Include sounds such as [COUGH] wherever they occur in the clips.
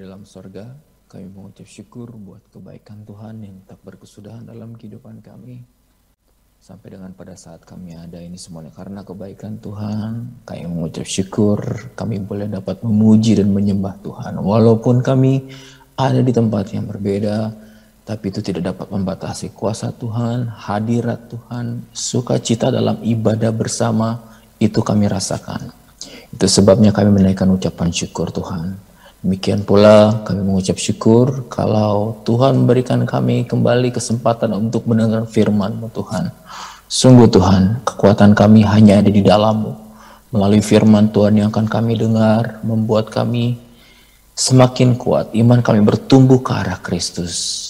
dalam sorga, kami mengucap syukur buat kebaikan Tuhan yang tak berkesudahan dalam kehidupan kami. Sampai dengan pada saat kami ada ini semuanya karena kebaikan Tuhan, kami mengucap syukur kami boleh dapat memuji dan menyembah Tuhan. Walaupun kami ada di tempat yang berbeda, tapi itu tidak dapat membatasi kuasa Tuhan, hadirat Tuhan, sukacita dalam ibadah bersama, itu kami rasakan. Itu sebabnya kami menaikkan ucapan syukur Tuhan. Demikian pula kami mengucap syukur kalau Tuhan memberikan kami kembali kesempatan untuk mendengar firman-Mu Tuhan. Sungguh Tuhan, kekuatan kami hanya ada di dalam-Mu. Melalui firman Tuhan yang akan kami dengar, membuat kami semakin kuat. Iman kami bertumbuh ke arah Kristus.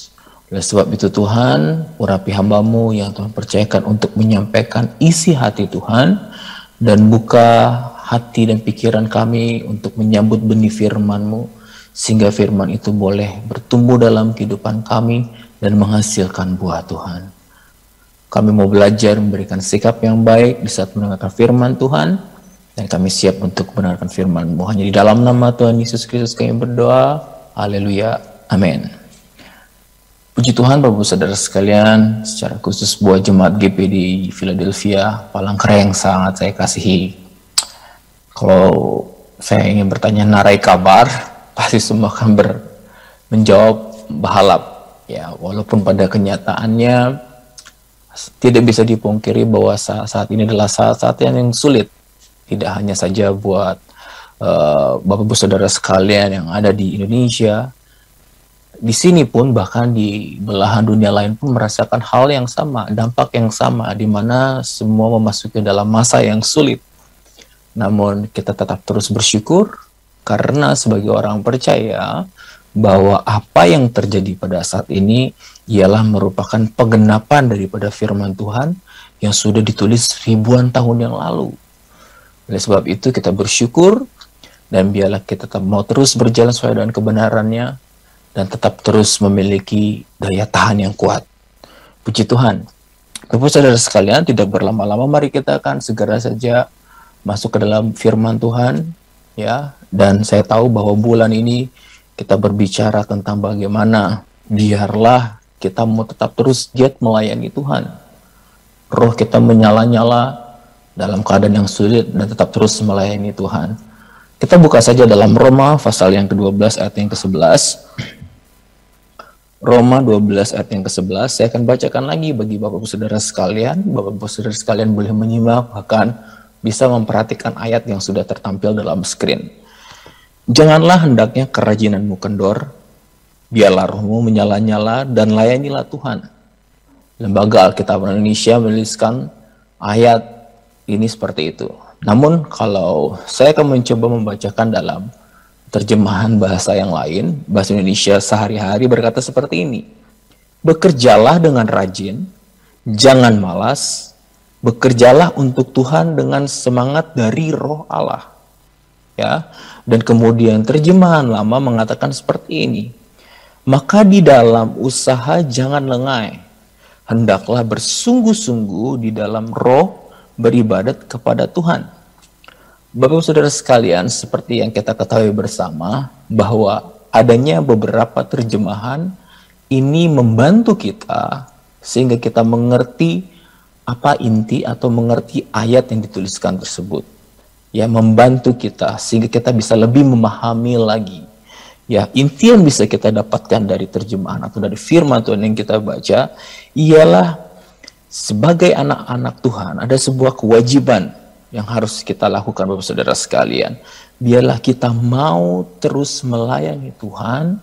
Oleh sebab itu Tuhan, urapi hambamu yang Tuhan percayakan untuk menyampaikan isi hati Tuhan dan buka hati dan pikiran kami untuk menyambut benih firman-Mu sehingga firman itu boleh bertumbuh dalam kehidupan kami dan menghasilkan buah Tuhan. Kami mau belajar memberikan sikap yang baik di saat mendengarkan firman Tuhan dan kami siap untuk mendengarkan firman-Mu. Hanya di dalam nama Tuhan Yesus Kristus kami berdoa. Haleluya. Amin. Puji Tuhan Bapak Saudara sekalian, secara khusus buat jemaat GP di Philadelphia, Palangkaraya yang sangat saya kasihi. Kalau saya ingin bertanya narai kabar, pasti semua akan ber, menjawab bahalap. Ya, walaupun pada kenyataannya tidak bisa dipungkiri bahwa saat, saat ini adalah saat-saat yang sulit. Tidak hanya saja buat uh, Bapak-Ibu Saudara sekalian yang ada di Indonesia, di sini pun bahkan di belahan dunia lain pun merasakan hal yang sama, dampak yang sama, di mana semua memasuki dalam masa yang sulit. Namun kita tetap terus bersyukur karena sebagai orang percaya bahwa apa yang terjadi pada saat ini ialah merupakan penggenapan daripada firman Tuhan yang sudah ditulis ribuan tahun yang lalu. Oleh sebab itu kita bersyukur dan biarlah kita tetap mau terus berjalan sesuai dengan kebenarannya dan tetap terus memiliki daya tahan yang kuat. Puji Tuhan. Bapak saudara sekalian, tidak berlama-lama mari kita akan segera saja masuk ke dalam firman Tuhan ya. Dan saya tahu bahwa bulan ini kita berbicara tentang bagaimana biarlah kita mau tetap terus giat melayani Tuhan. Roh kita menyala-nyala dalam keadaan yang sulit dan tetap terus melayani Tuhan. Kita buka saja dalam Roma pasal yang ke-12 ayat yang ke-11 Roma 12 ayat yang ke-11 saya akan bacakan lagi bagi Bapak-Ibu Saudara sekalian. Bapak-Ibu Saudara sekalian boleh menyimak bahkan bisa memperhatikan ayat yang sudah tertampil dalam screen. Janganlah hendaknya kerajinanmu kendor, biarlah rohmu menyala-nyala dan layanilah Tuhan. Lembaga Alkitab Indonesia menuliskan ayat ini seperti itu. Namun kalau saya akan mencoba membacakan dalam terjemahan bahasa yang lain, bahasa Indonesia sehari-hari berkata seperti ini. Bekerjalah dengan rajin, jangan malas, bekerjalah untuk Tuhan dengan semangat dari roh Allah. Ya. Dan kemudian terjemahan lama mengatakan seperti ini. Maka di dalam usaha jangan lengai. Hendaklah bersungguh-sungguh di dalam roh beribadat kepada Tuhan. Bapak Saudara sekalian, seperti yang kita ketahui bersama bahwa adanya beberapa terjemahan ini membantu kita sehingga kita mengerti apa inti atau mengerti ayat yang dituliskan tersebut. Ya, membantu kita sehingga kita bisa lebih memahami lagi. Ya, inti yang bisa kita dapatkan dari terjemahan atau dari firman Tuhan yang kita baca ialah sebagai anak-anak Tuhan ada sebuah kewajiban yang harus kita lakukan Bapak Saudara sekalian. Biarlah kita mau terus melayani Tuhan,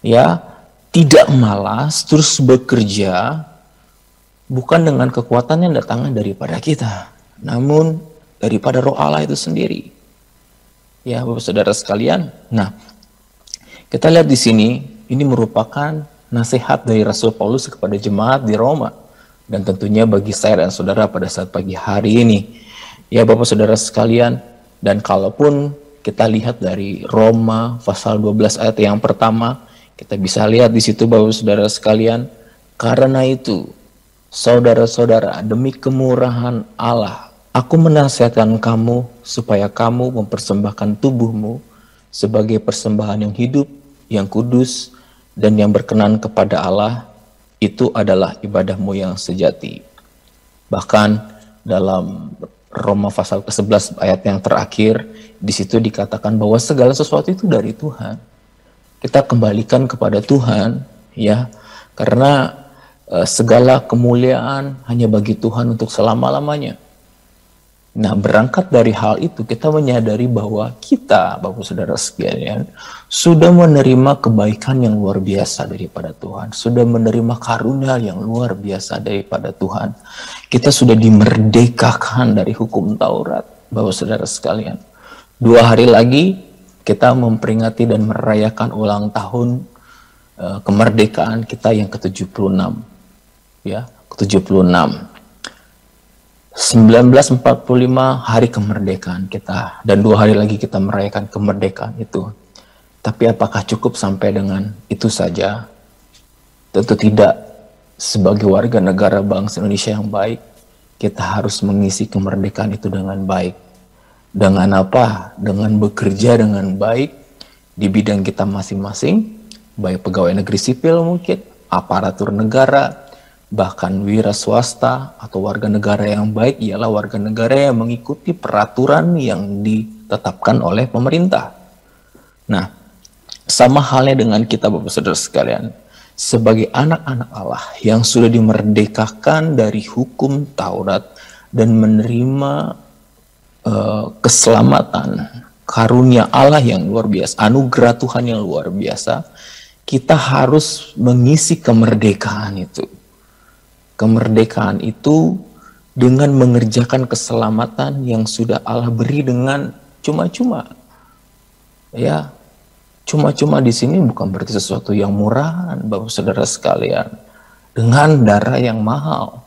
ya, tidak malas, terus bekerja, bukan dengan kekuatan yang datangnya daripada kita, namun daripada roh Allah itu sendiri. Ya, Bapak Saudara sekalian. Nah, kita lihat di sini, ini merupakan nasihat dari Rasul Paulus kepada jemaat di Roma. Dan tentunya bagi saya dan saudara pada saat pagi hari ini. Ya Bapak Saudara sekalian, dan kalaupun kita lihat dari Roma pasal 12 ayat yang pertama, kita bisa lihat di situ Bapak Saudara sekalian, karena itu Saudara-saudara, demi kemurahan Allah, aku menasihatkan kamu supaya kamu mempersembahkan tubuhmu sebagai persembahan yang hidup, yang kudus, dan yang berkenan kepada Allah, itu adalah ibadahmu yang sejati. Bahkan dalam Roma pasal ke-11 ayat yang terakhir, di situ dikatakan bahwa segala sesuatu itu dari Tuhan. Kita kembalikan kepada Tuhan, ya, karena segala kemuliaan hanya bagi Tuhan untuk selama-lamanya. Nah, berangkat dari hal itu, kita menyadari bahwa kita, Bapak Saudara sekalian, sudah menerima kebaikan yang luar biasa daripada Tuhan, sudah menerima karunia yang luar biasa daripada Tuhan. Kita sudah dimerdekakan dari hukum Taurat, Bapak Saudara sekalian. Dua hari lagi, kita memperingati dan merayakan ulang tahun uh, kemerdekaan kita yang ke-76. Ya, ke-76 1945 hari kemerdekaan kita dan dua hari lagi kita merayakan kemerdekaan itu. Tapi apakah cukup sampai dengan itu saja? Tentu tidak. Sebagai warga negara bangsa Indonesia yang baik, kita harus mengisi kemerdekaan itu dengan baik. Dengan apa? Dengan bekerja dengan baik di bidang kita masing-masing, baik pegawai negeri sipil mungkin, aparatur negara, bahkan wira swasta atau warga negara yang baik ialah warga negara yang mengikuti peraturan yang ditetapkan oleh pemerintah. Nah, sama halnya dengan kita Bapak Saudara sekalian, sebagai anak-anak Allah yang sudah dimerdekakan dari hukum Taurat dan menerima uh, keselamatan karunia Allah yang luar biasa, anugerah Tuhan yang luar biasa, kita harus mengisi kemerdekaan itu kemerdekaan itu dengan mengerjakan keselamatan yang sudah Allah beri dengan cuma-cuma. Ya, cuma-cuma di sini bukan berarti sesuatu yang murahan, Bapak Saudara sekalian. Dengan darah yang mahal.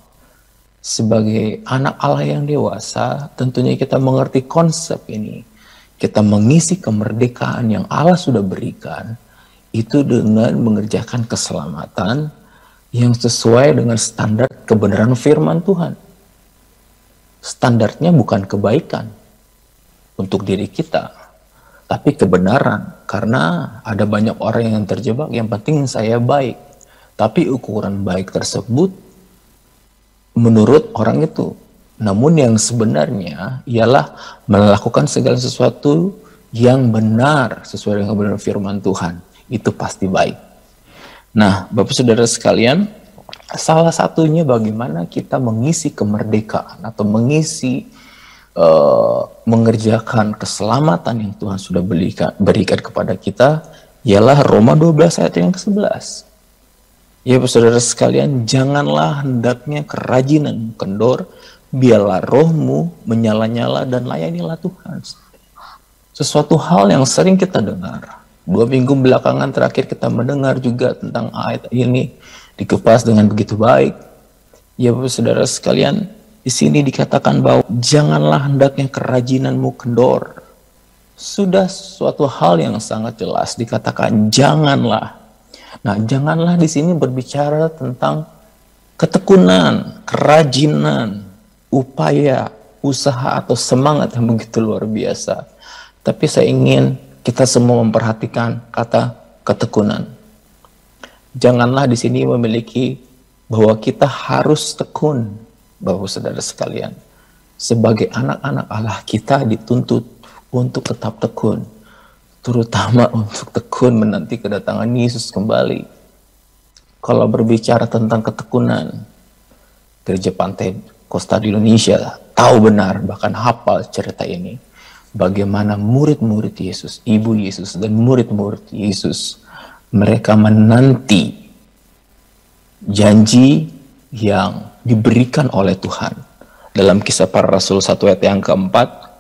Sebagai anak Allah yang dewasa, tentunya kita mengerti konsep ini. Kita mengisi kemerdekaan yang Allah sudah berikan itu dengan mengerjakan keselamatan yang sesuai dengan standar kebenaran firman Tuhan. Standarnya bukan kebaikan untuk diri kita, tapi kebenaran. Karena ada banyak orang yang terjebak, yang penting saya baik. Tapi ukuran baik tersebut menurut orang itu. Namun yang sebenarnya ialah melakukan segala sesuatu yang benar sesuai dengan kebenaran firman Tuhan. Itu pasti baik. Nah, Bapak Saudara sekalian, salah satunya bagaimana kita mengisi kemerdekaan atau mengisi uh, mengerjakan keselamatan yang Tuhan sudah berikan, berikan kepada kita ialah Roma 12 ayat yang ke-11. Ya, Bapak Saudara sekalian, janganlah hendaknya kerajinan kendor, biarlah rohmu menyala-nyala dan layanilah Tuhan. Sesuatu hal yang sering kita dengar, Dua minggu belakangan terakhir kita mendengar juga tentang ayat ini dikupas dengan begitu baik. Ya saudara sekalian, di sini dikatakan bahwa janganlah hendaknya kerajinanmu kendor. Sudah suatu hal yang sangat jelas dikatakan janganlah. Nah, janganlah di sini berbicara tentang ketekunan, kerajinan, upaya, usaha atau semangat yang begitu luar biasa. Tapi saya ingin kita semua memperhatikan kata ketekunan. Janganlah di sini memiliki bahwa kita harus tekun, bahwa saudara sekalian. Sebagai anak-anak Allah kita dituntut untuk tetap tekun, terutama untuk tekun menanti kedatangan Yesus kembali. Kalau berbicara tentang ketekunan, gereja pantai Costa di Indonesia tahu benar bahkan hafal cerita ini bagaimana murid-murid Yesus, ibu Yesus, dan murid-murid Yesus, mereka menanti janji yang diberikan oleh Tuhan. Dalam kisah para rasul satu ayat yang keempat,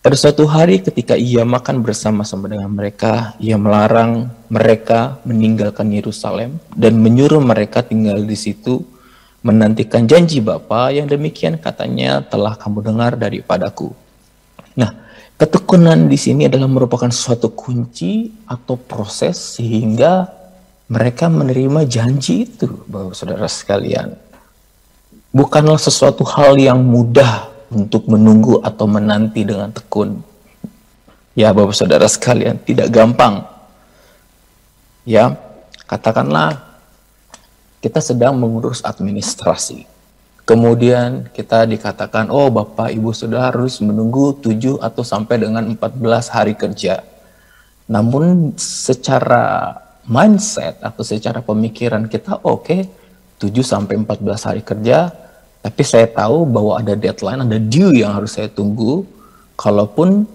pada suatu hari ketika ia makan bersama-sama dengan mereka, ia melarang mereka meninggalkan Yerusalem dan menyuruh mereka tinggal di situ menantikan janji Bapa yang demikian katanya telah kamu dengar daripadaku. Nah, Ketekunan di sini adalah merupakan suatu kunci atau proses sehingga mereka menerima janji itu, Bapak Saudara sekalian. Bukanlah sesuatu hal yang mudah untuk menunggu atau menanti dengan tekun. Ya, Bapak Saudara sekalian, tidak gampang. Ya, katakanlah kita sedang mengurus administrasi. Kemudian kita dikatakan, oh Bapak Ibu sudah harus menunggu 7 atau sampai dengan 14 hari kerja. Namun secara mindset atau secara pemikiran kita oke okay, 7 sampai 14 hari kerja, tapi saya tahu bahwa ada deadline, ada due yang harus saya tunggu. Kalaupun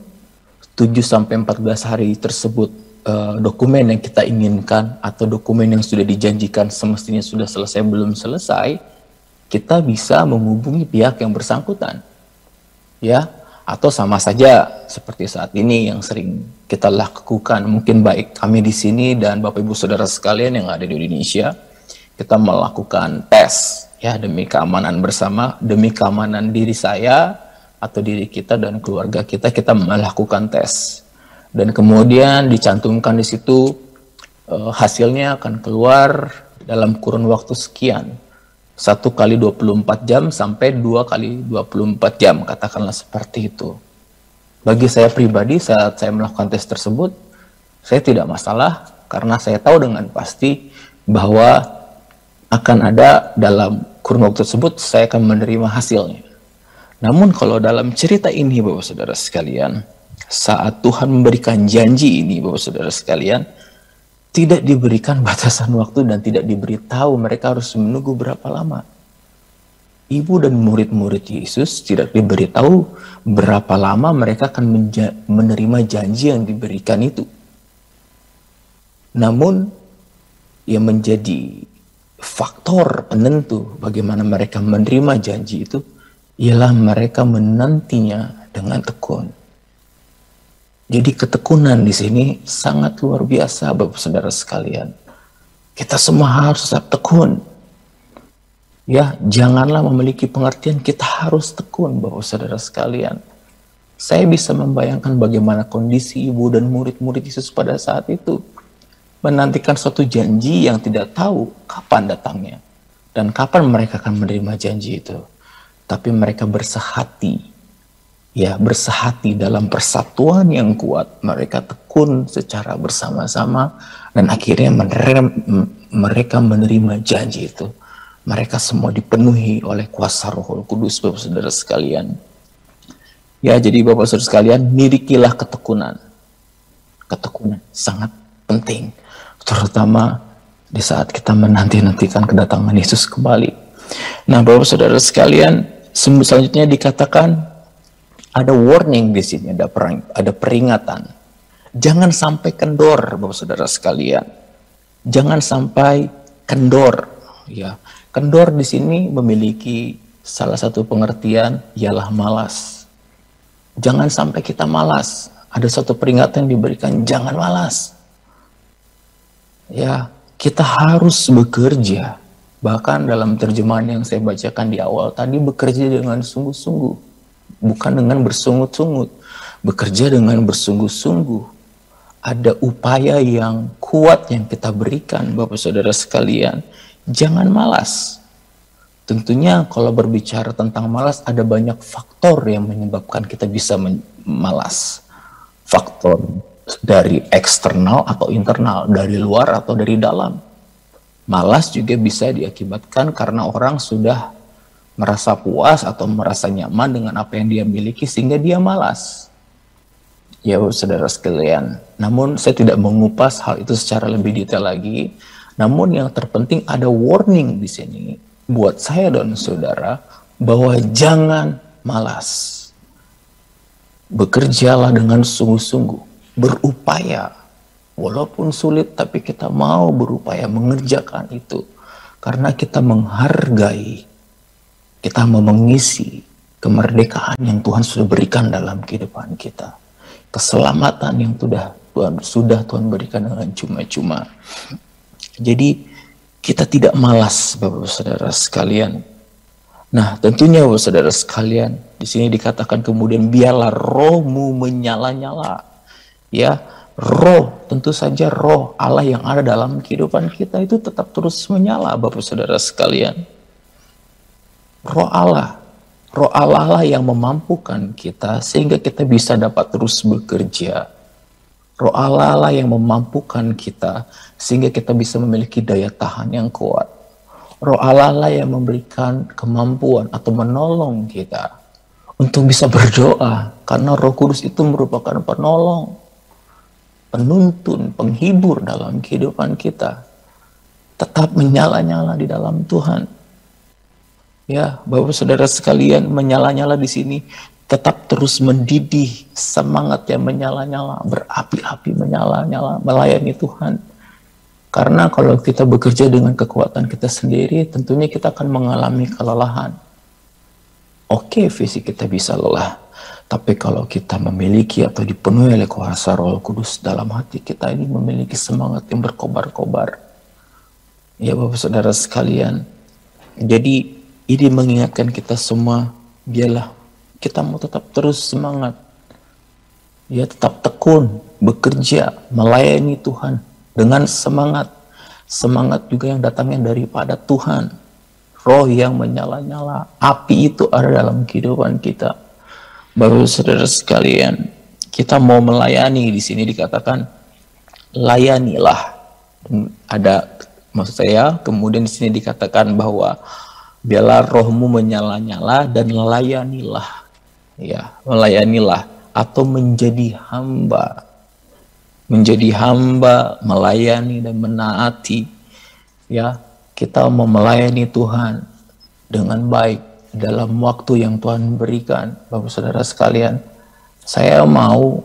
7 sampai 14 hari tersebut uh, dokumen yang kita inginkan atau dokumen yang sudah dijanjikan semestinya sudah selesai belum selesai, kita bisa menghubungi pihak yang bersangkutan. Ya, atau sama saja seperti saat ini yang sering kita lakukan mungkin baik kami di sini dan Bapak Ibu Saudara sekalian yang ada di Indonesia kita melakukan tes ya demi keamanan bersama demi keamanan diri saya atau diri kita dan keluarga kita kita melakukan tes dan kemudian dicantumkan di situ uh, hasilnya akan keluar dalam kurun waktu sekian satu kali 24 jam sampai dua kali 24 jam, katakanlah seperti itu. Bagi saya pribadi saat saya melakukan tes tersebut, saya tidak masalah karena saya tahu dengan pasti bahwa akan ada dalam kurun waktu tersebut saya akan menerima hasilnya. Namun kalau dalam cerita ini Bapak Saudara sekalian, saat Tuhan memberikan janji ini Bapak Saudara sekalian, tidak diberikan batasan waktu dan tidak diberitahu mereka harus menunggu berapa lama. Ibu dan murid-murid Yesus tidak diberitahu berapa lama mereka akan menerima janji yang diberikan itu. Namun, yang menjadi faktor penentu bagaimana mereka menerima janji itu ialah mereka menantinya dengan tekun. Jadi ketekunan di sini sangat luar biasa Bapak Saudara sekalian. Kita semua harus tetap tekun. Ya, janganlah memiliki pengertian kita harus tekun Bapak Saudara sekalian. Saya bisa membayangkan bagaimana kondisi ibu dan murid-murid Yesus pada saat itu. Menantikan suatu janji yang tidak tahu kapan datangnya. Dan kapan mereka akan menerima janji itu. Tapi mereka bersehati ya bersehati dalam persatuan yang kuat. Mereka tekun secara bersama-sama dan akhirnya mereka menerima janji itu. Mereka semua dipenuhi oleh kuasa Roh Kudus, Bapak Saudara sekalian. Ya, jadi Bapak Saudara sekalian, milikilah ketekunan. Ketekunan sangat penting, terutama di saat kita menanti-nantikan kedatangan Yesus kembali. Nah, Bapak Saudara sekalian, selanjutnya dikatakan ada warning di sini, ada perang, ada peringatan. Jangan sampai kendor, Bapak Saudara sekalian. Jangan sampai kendor, ya. Kendor di sini memiliki salah satu pengertian ialah malas. Jangan sampai kita malas. Ada satu peringatan yang diberikan, jangan malas. Ya, kita harus bekerja. Bahkan dalam terjemahan yang saya bacakan di awal tadi bekerja dengan sungguh-sungguh bukan dengan bersungut-sungut, bekerja dengan bersungguh-sungguh. Ada upaya yang kuat yang kita berikan, Bapak Saudara sekalian. Jangan malas. Tentunya kalau berbicara tentang malas ada banyak faktor yang menyebabkan kita bisa malas. Faktor dari eksternal atau internal, dari luar atau dari dalam. Malas juga bisa diakibatkan karena orang sudah merasa puas atau merasa nyaman dengan apa yang dia miliki sehingga dia malas. Ya saudara sekalian, namun saya tidak mengupas hal itu secara lebih detail lagi. Namun yang terpenting ada warning di sini buat saya dan saudara bahwa jangan malas. Bekerjalah dengan sungguh-sungguh, berupaya. Walaupun sulit tapi kita mau berupaya mengerjakan itu. Karena kita menghargai kita mau mengisi kemerdekaan yang Tuhan sudah berikan dalam kehidupan kita. Keselamatan yang sudah Tuhan sudah Tuhan berikan dengan cuma-cuma. Jadi kita tidak malas Bapak Saudara sekalian. Nah, tentunya Bapak Saudara sekalian, di sini dikatakan kemudian biarlah rohmu menyala-nyala. Ya, roh, tentu saja roh Allah yang ada dalam kehidupan kita itu tetap terus menyala Bapak Saudara sekalian roh Allah. Roh Allah lah yang memampukan kita sehingga kita bisa dapat terus bekerja. Roh Allah lah yang memampukan kita sehingga kita bisa memiliki daya tahan yang kuat. Roh Allah lah yang memberikan kemampuan atau menolong kita untuk bisa berdoa karena Roh Kudus itu merupakan penolong, penuntun, penghibur dalam kehidupan kita. Tetap menyala-nyala di dalam Tuhan. Ya, Bapak Saudara sekalian, menyala-nyala di sini tetap terus mendidih semangat yang menyala-nyala, berapi-api menyala-nyala, melayani Tuhan. Karena kalau kita bekerja dengan kekuatan kita sendiri, tentunya kita akan mengalami kelelahan. Oke, fisik kita bisa lelah, tapi kalau kita memiliki atau dipenuhi oleh kuasa Roh Kudus dalam hati kita ini memiliki semangat yang berkobar-kobar. Ya Bapak Saudara sekalian, jadi ini mengingatkan kita semua, biarlah kita mau tetap terus semangat. Ya tetap tekun, bekerja, melayani Tuhan dengan semangat. Semangat juga yang datangnya daripada Tuhan. Roh yang menyala-nyala, api itu ada dalam kehidupan kita. Baru saudara sekalian, kita mau melayani di sini dikatakan layanilah. Ada maksud saya, kemudian di sini dikatakan bahwa biarlah rohmu menyala-nyala dan layanilah ya melayanilah atau menjadi hamba. Menjadi hamba melayani dan menaati ya. Kita mau melayani Tuhan dengan baik dalam waktu yang Tuhan berikan. Bapak Saudara sekalian saya mau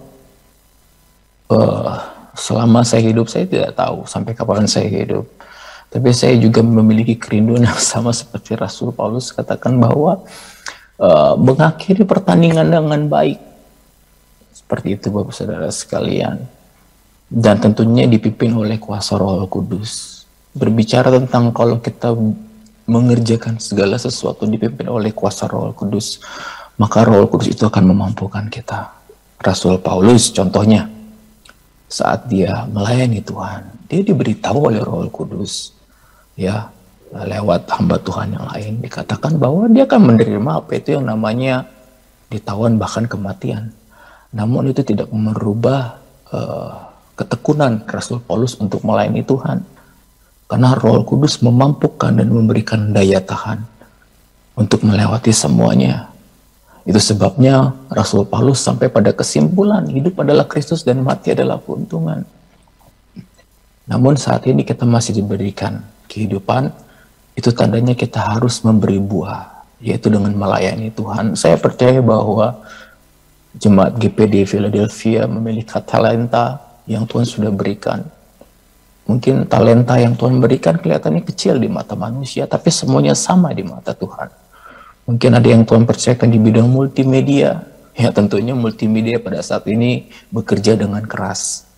uh, selama saya hidup saya tidak tahu sampai kapan saya hidup tapi saya juga memiliki kerinduan yang [LAUGHS] sama seperti Rasul Paulus katakan bahwa uh, mengakhiri pertandingan dengan baik. Seperti itu Bapak Saudara sekalian. Dan tentunya dipimpin oleh kuasa Roh Kudus. Berbicara tentang kalau kita mengerjakan segala sesuatu dipimpin oleh kuasa Roh Kudus, maka Roh Kudus itu akan memampukan kita. Rasul Paulus contohnya saat dia melayani Tuhan, dia diberitahu oleh Roh Kudus ya lewat hamba Tuhan yang lain dikatakan bahwa dia akan menerima apa itu yang namanya ditawan bahkan kematian. Namun itu tidak merubah uh, ketekunan Rasul Paulus untuk melayani Tuhan. Karena Roh Kudus memampukan dan memberikan daya tahan untuk melewati semuanya. Itu sebabnya Rasul Paulus sampai pada kesimpulan hidup adalah Kristus dan mati adalah keuntungan. Namun saat ini kita masih diberikan kehidupan itu tandanya kita harus memberi buah, yaitu dengan melayani Tuhan. Saya percaya bahwa jemaat GPD Philadelphia memiliki talenta yang Tuhan sudah berikan. Mungkin talenta yang Tuhan berikan kelihatannya kecil di mata manusia, tapi semuanya sama di mata Tuhan. Mungkin ada yang Tuhan percayakan di bidang multimedia. Ya tentunya multimedia pada saat ini bekerja dengan keras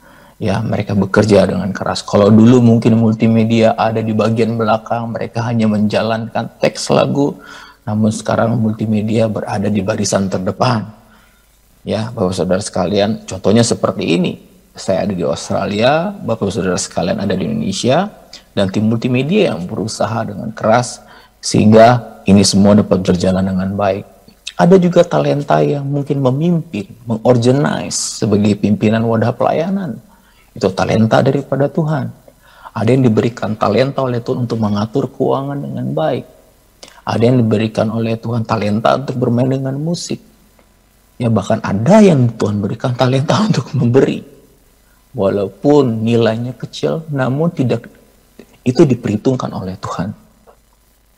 ya mereka bekerja dengan keras. Kalau dulu mungkin multimedia ada di bagian belakang, mereka hanya menjalankan teks lagu, namun sekarang multimedia berada di barisan terdepan. Ya, Bapak Saudara sekalian, contohnya seperti ini. Saya ada di Australia, Bapak Saudara sekalian ada di Indonesia, dan tim multimedia yang berusaha dengan keras sehingga ini semua dapat berjalan dengan baik. Ada juga talenta yang mungkin memimpin, mengorganize sebagai pimpinan wadah pelayanan itu talenta daripada Tuhan. Ada yang diberikan talenta oleh Tuhan untuk mengatur keuangan dengan baik. Ada yang diberikan oleh Tuhan talenta untuk bermain dengan musik. Ya bahkan ada yang Tuhan berikan talenta [LAUGHS] untuk memberi. Walaupun nilainya kecil, namun tidak itu diperhitungkan oleh Tuhan.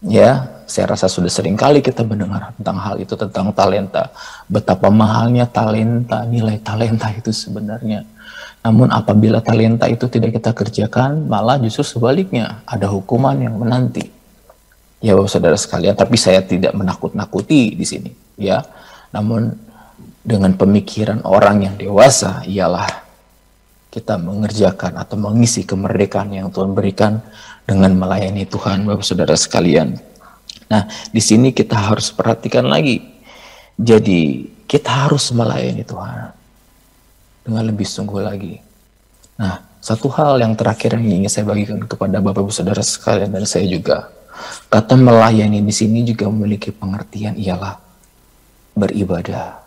Ya, saya rasa sudah sering kali kita mendengar tentang hal itu, tentang talenta. Betapa mahalnya talenta, nilai talenta itu sebenarnya. Namun apabila talenta itu tidak kita kerjakan, malah justru sebaliknya ada hukuman yang menanti. Ya Bapak Saudara sekalian, tapi saya tidak menakut-nakuti di sini, ya. Namun dengan pemikiran orang yang dewasa ialah kita mengerjakan atau mengisi kemerdekaan yang Tuhan berikan dengan melayani Tuhan, Bapak Saudara sekalian. Nah, di sini kita harus perhatikan lagi. Jadi, kita harus melayani Tuhan dengan lebih sungguh lagi. Nah, satu hal yang terakhir yang ingin saya bagikan kepada Bapak Ibu Saudara sekalian dan saya juga, kata melayani di sini juga memiliki pengertian ialah beribadah.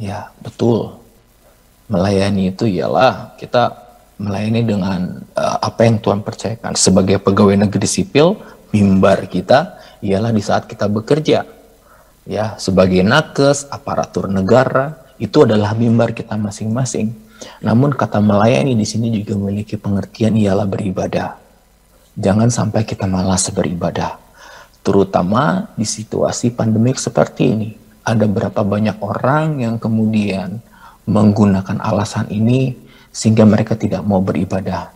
Ya, betul. Melayani itu ialah kita melayani dengan uh, apa yang Tuhan percayakan. Sebagai pegawai negeri sipil, mimbar kita ialah di saat kita bekerja. Ya, sebagai nakes, aparatur negara, itu adalah mimbar kita masing-masing. Namun kata melayani di sini juga memiliki pengertian ialah beribadah. Jangan sampai kita malas beribadah. Terutama di situasi pandemik seperti ini. Ada berapa banyak orang yang kemudian menggunakan alasan ini sehingga mereka tidak mau beribadah.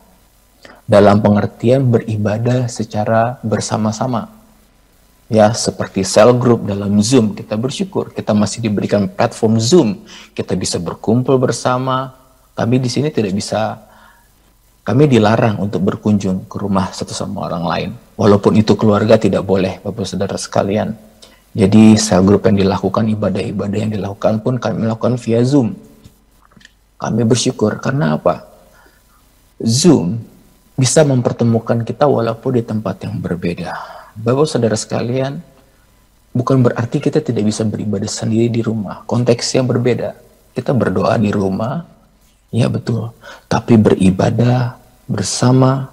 Dalam pengertian beribadah secara bersama-sama. Ya, seperti cell group dalam Zoom, kita bersyukur kita masih diberikan platform Zoom. Kita bisa berkumpul bersama. Kami di sini tidak bisa kami dilarang untuk berkunjung ke rumah satu sama orang lain. Walaupun itu keluarga tidak boleh, Bapak Saudara sekalian. Jadi sel grup yang dilakukan, ibadah-ibadah yang dilakukan pun kami lakukan via Zoom. Kami bersyukur karena apa? Zoom bisa mempertemukan kita walaupun di tempat yang berbeda. Bapak Saudara sekalian, bukan berarti kita tidak bisa beribadah sendiri di rumah. Konteksnya berbeda. Kita berdoa di rumah, Ya betul. Tapi beribadah bersama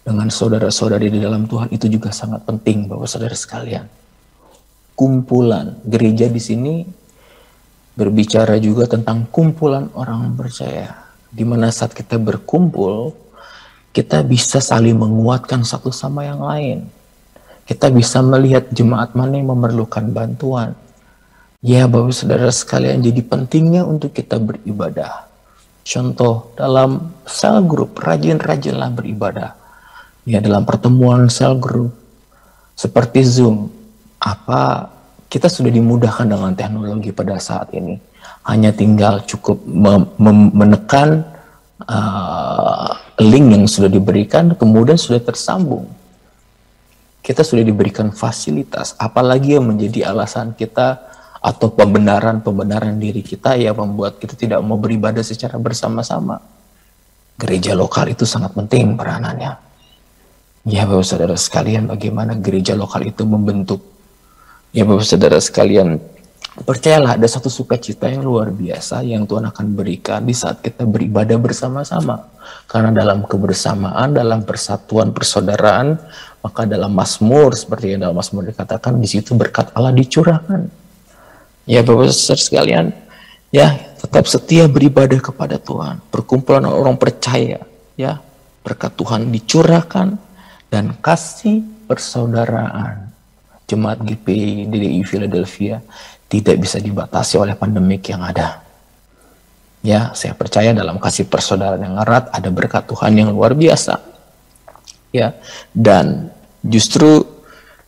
dengan saudara-saudari di dalam Tuhan itu juga sangat penting Bapak Saudara sekalian. Kumpulan gereja di sini berbicara juga tentang kumpulan orang percaya. Di mana saat kita berkumpul, kita bisa saling menguatkan satu sama yang lain. Kita bisa melihat jemaat mana yang memerlukan bantuan. Ya Bapak Saudara sekalian, jadi pentingnya untuk kita beribadah Contoh dalam sel group, rajin-rajinlah beribadah. Ya dalam pertemuan sel group seperti Zoom, apa kita sudah dimudahkan dengan teknologi pada saat ini. Hanya tinggal cukup menekan uh, link yang sudah diberikan, kemudian sudah tersambung. Kita sudah diberikan fasilitas, apalagi yang menjadi alasan kita atau pembenaran-pembenaran diri kita yang membuat kita tidak mau beribadah secara bersama-sama. Gereja lokal itu sangat penting peranannya. Ya Bapak Saudara sekalian bagaimana gereja lokal itu membentuk. Ya Bapak Saudara sekalian percayalah ada satu sukacita yang luar biasa yang Tuhan akan berikan di saat kita beribadah bersama-sama. Karena dalam kebersamaan, dalam persatuan persaudaraan, maka dalam Mazmur seperti yang dalam Mazmur dikatakan di situ berkat Allah dicurahkan Ya Bapak Saudara sekalian, ya tetap setia beribadah kepada Tuhan. Perkumpulan orang percaya, ya berkat Tuhan dicurahkan dan kasih persaudaraan. Jemaat GPI DDI Philadelphia tidak bisa dibatasi oleh pandemik yang ada. Ya, saya percaya dalam kasih persaudaraan yang erat ada berkat Tuhan yang luar biasa. Ya, dan justru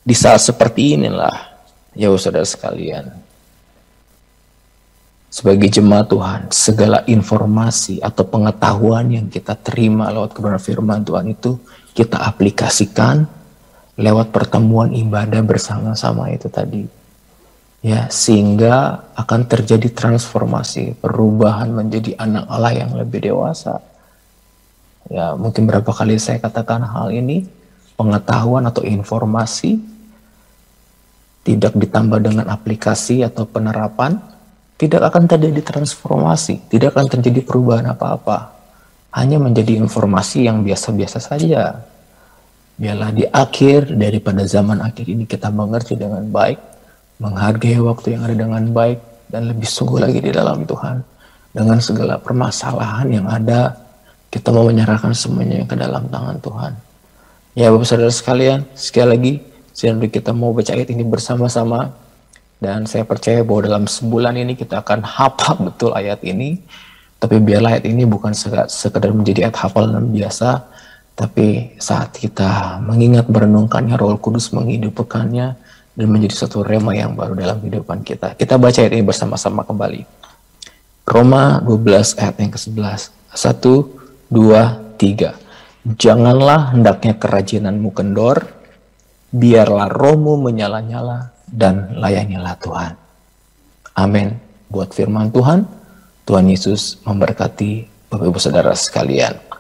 di saat seperti inilah, ya saudara sekalian, sebagai jemaat Tuhan, segala informasi atau pengetahuan yang kita terima lewat kebenaran firman Tuhan itu kita aplikasikan lewat pertemuan ibadah bersama-sama itu tadi. Ya, sehingga akan terjadi transformasi, perubahan menjadi anak Allah yang lebih dewasa. Ya, mungkin berapa kali saya katakan hal ini, pengetahuan atau informasi tidak ditambah dengan aplikasi atau penerapan, tidak akan terjadi transformasi, tidak akan terjadi perubahan apa-apa. Hanya menjadi informasi yang biasa-biasa saja. Biarlah di akhir daripada zaman akhir ini kita mengerti dengan baik, menghargai waktu yang ada dengan baik, dan lebih sungguh lagi di dalam Tuhan. Dengan segala permasalahan yang ada, kita mau menyerahkan semuanya ke dalam tangan Tuhan. Ya Bapak Saudara sekalian, sekali lagi, sehingga kita mau baca ayat ini bersama-sama, dan saya percaya bahwa dalam sebulan ini kita akan hafal betul ayat ini. Tapi biarlah ayat ini bukan sekedar menjadi ayat hafalan biasa, tapi saat kita mengingat merenungkannya, Roh Kudus menghidupkannya dan menjadi satu rema yang baru dalam kehidupan kita. Kita baca ayat ini bersama-sama kembali. Roma 12 ayat yang ke-11. 1, 2, 3. Janganlah hendaknya kerajinanmu kendor, biarlah rohmu menyala-nyala, dan layanilah Tuhan. Amin. Buat firman Tuhan, Tuhan Yesus memberkati Bapak Ibu Saudara sekalian.